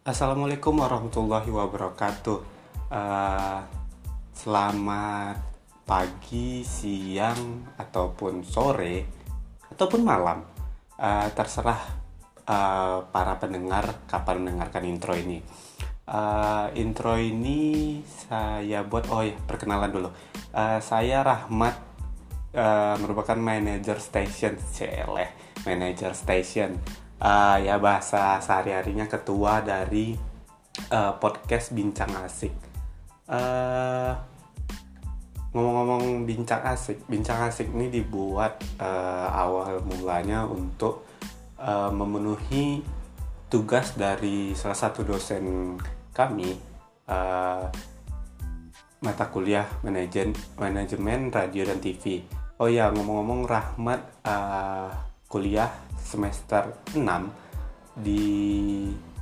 Assalamualaikum warahmatullahi wabarakatuh. Uh, selamat pagi, siang, ataupun sore, ataupun malam. Uh, terserah uh, para pendengar kapan mendengarkan intro ini. Uh, intro ini saya buat oh ya perkenalan dulu. Uh, saya Rahmat uh, merupakan manager station, celeh manager station uh, ya bahasa sehari-harinya ketua dari uh, podcast Bincang Asik. Uh, ngomong-ngomong Bincang Asik, Bincang Asik ini dibuat uh, awal mulanya untuk uh, memenuhi tugas dari salah satu dosen kami uh, mata kuliah manajemen manajemen radio dan TV. Oh ya ngomong-ngomong Rahmat uh, kuliah semester 6 di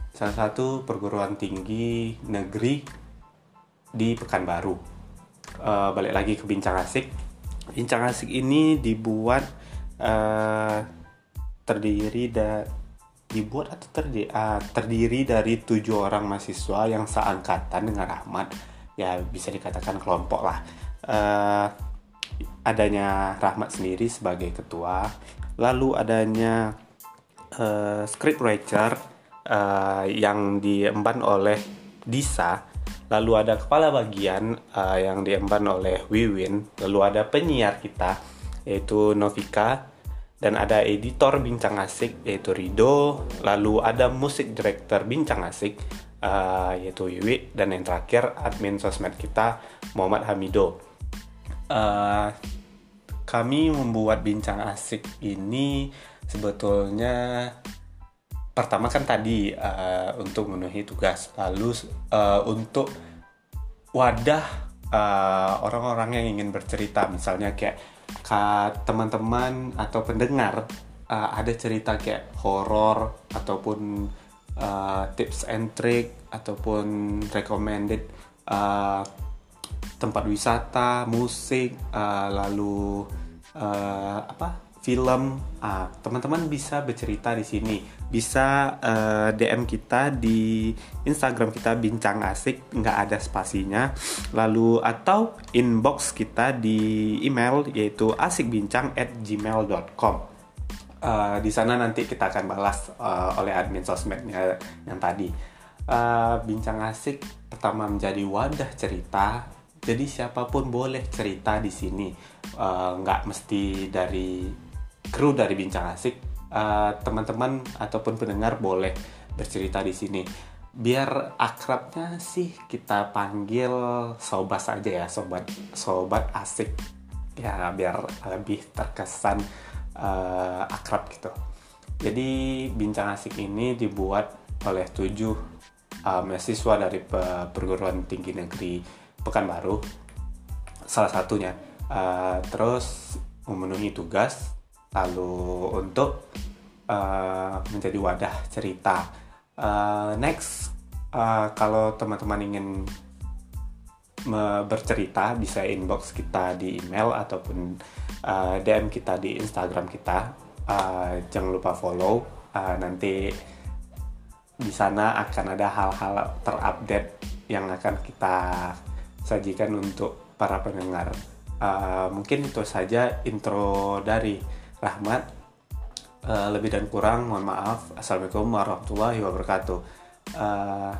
salah satu perguruan tinggi negeri di Pekanbaru. Uh, balik lagi ke Bincang Asik. Bincang Asik ini dibuat uh, terdiri da dibuat atau terdiri, uh, terdiri dari tujuh orang mahasiswa yang seangkatan dengan Rahmat ya bisa dikatakan kelompok lah uh, adanya Rahmat sendiri sebagai ketua lalu adanya uh, script writer uh, yang diemban oleh Disa lalu ada kepala bagian uh, yang diemban oleh Wiwin lalu ada penyiar kita yaitu Novika dan ada editor Bincang Asik yaitu Rido lalu ada musik director Bincang Asik uh, yaitu Wiwi dan yang terakhir admin sosmed kita Muhammad Hamido. Uh, kami membuat bincang asik ini sebetulnya pertama kan tadi uh, untuk memenuhi tugas. Lalu uh, untuk wadah eh, orang-orang yang ingin bercerita. Misalnya kayak teman-teman atau pendengar uh, ada cerita kayak horor ataupun uh, tips and trick ataupun recommended uh, tempat wisata, musik, uh, lalu uh, apa film, uh, teman-teman bisa bercerita di sini. Bisa uh, DM kita di Instagram kita bincang asik, nggak ada spasinya. Lalu atau inbox kita di email yaitu asikbincang at gmail.com. Uh, di sana nanti kita akan balas uh, oleh admin sosmednya yang tadi. Uh, bincang asik pertama menjadi wadah cerita jadi siapa pun boleh cerita di sini. Uh, nggak mesti dari kru dari bincang asik. Uh, teman-teman ataupun pendengar boleh bercerita di sini. Biar akrabnya sih kita panggil sobat saja ya sobat sobat asik. Ya biar lebih terkesan uh, akrab gitu. Jadi bincang asik ini dibuat oleh tujuh uh, mahasiswa dari perguruan tinggi negeri Pekanbaru salah satunya. Uh, terus memenuhi tugas lalu untuk uh, menjadi wadah cerita. Uh, next uh, kalau teman-teman ingin bercerita bisa inbox kita di email ataupun uh, DM kita di Instagram kita. Uh, jangan lupa follow. Uh, nanti di sana akan ada hal-hal terupdate yang akan kita sajikan untuk para pendengar. Uh, mungkin itu saja intro dari Rahmat. Uh, lebih dan kurang mohon maaf. Assalamualaikum warahmatullahi wabarakatuh. Uh,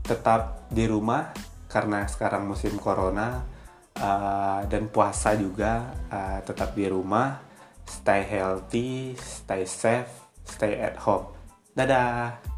tetap di rumah karena sekarang musim corona uh, dan puasa juga. Uh, tetap di rumah. Stay healthy, stay safe, stay at home. Dadah.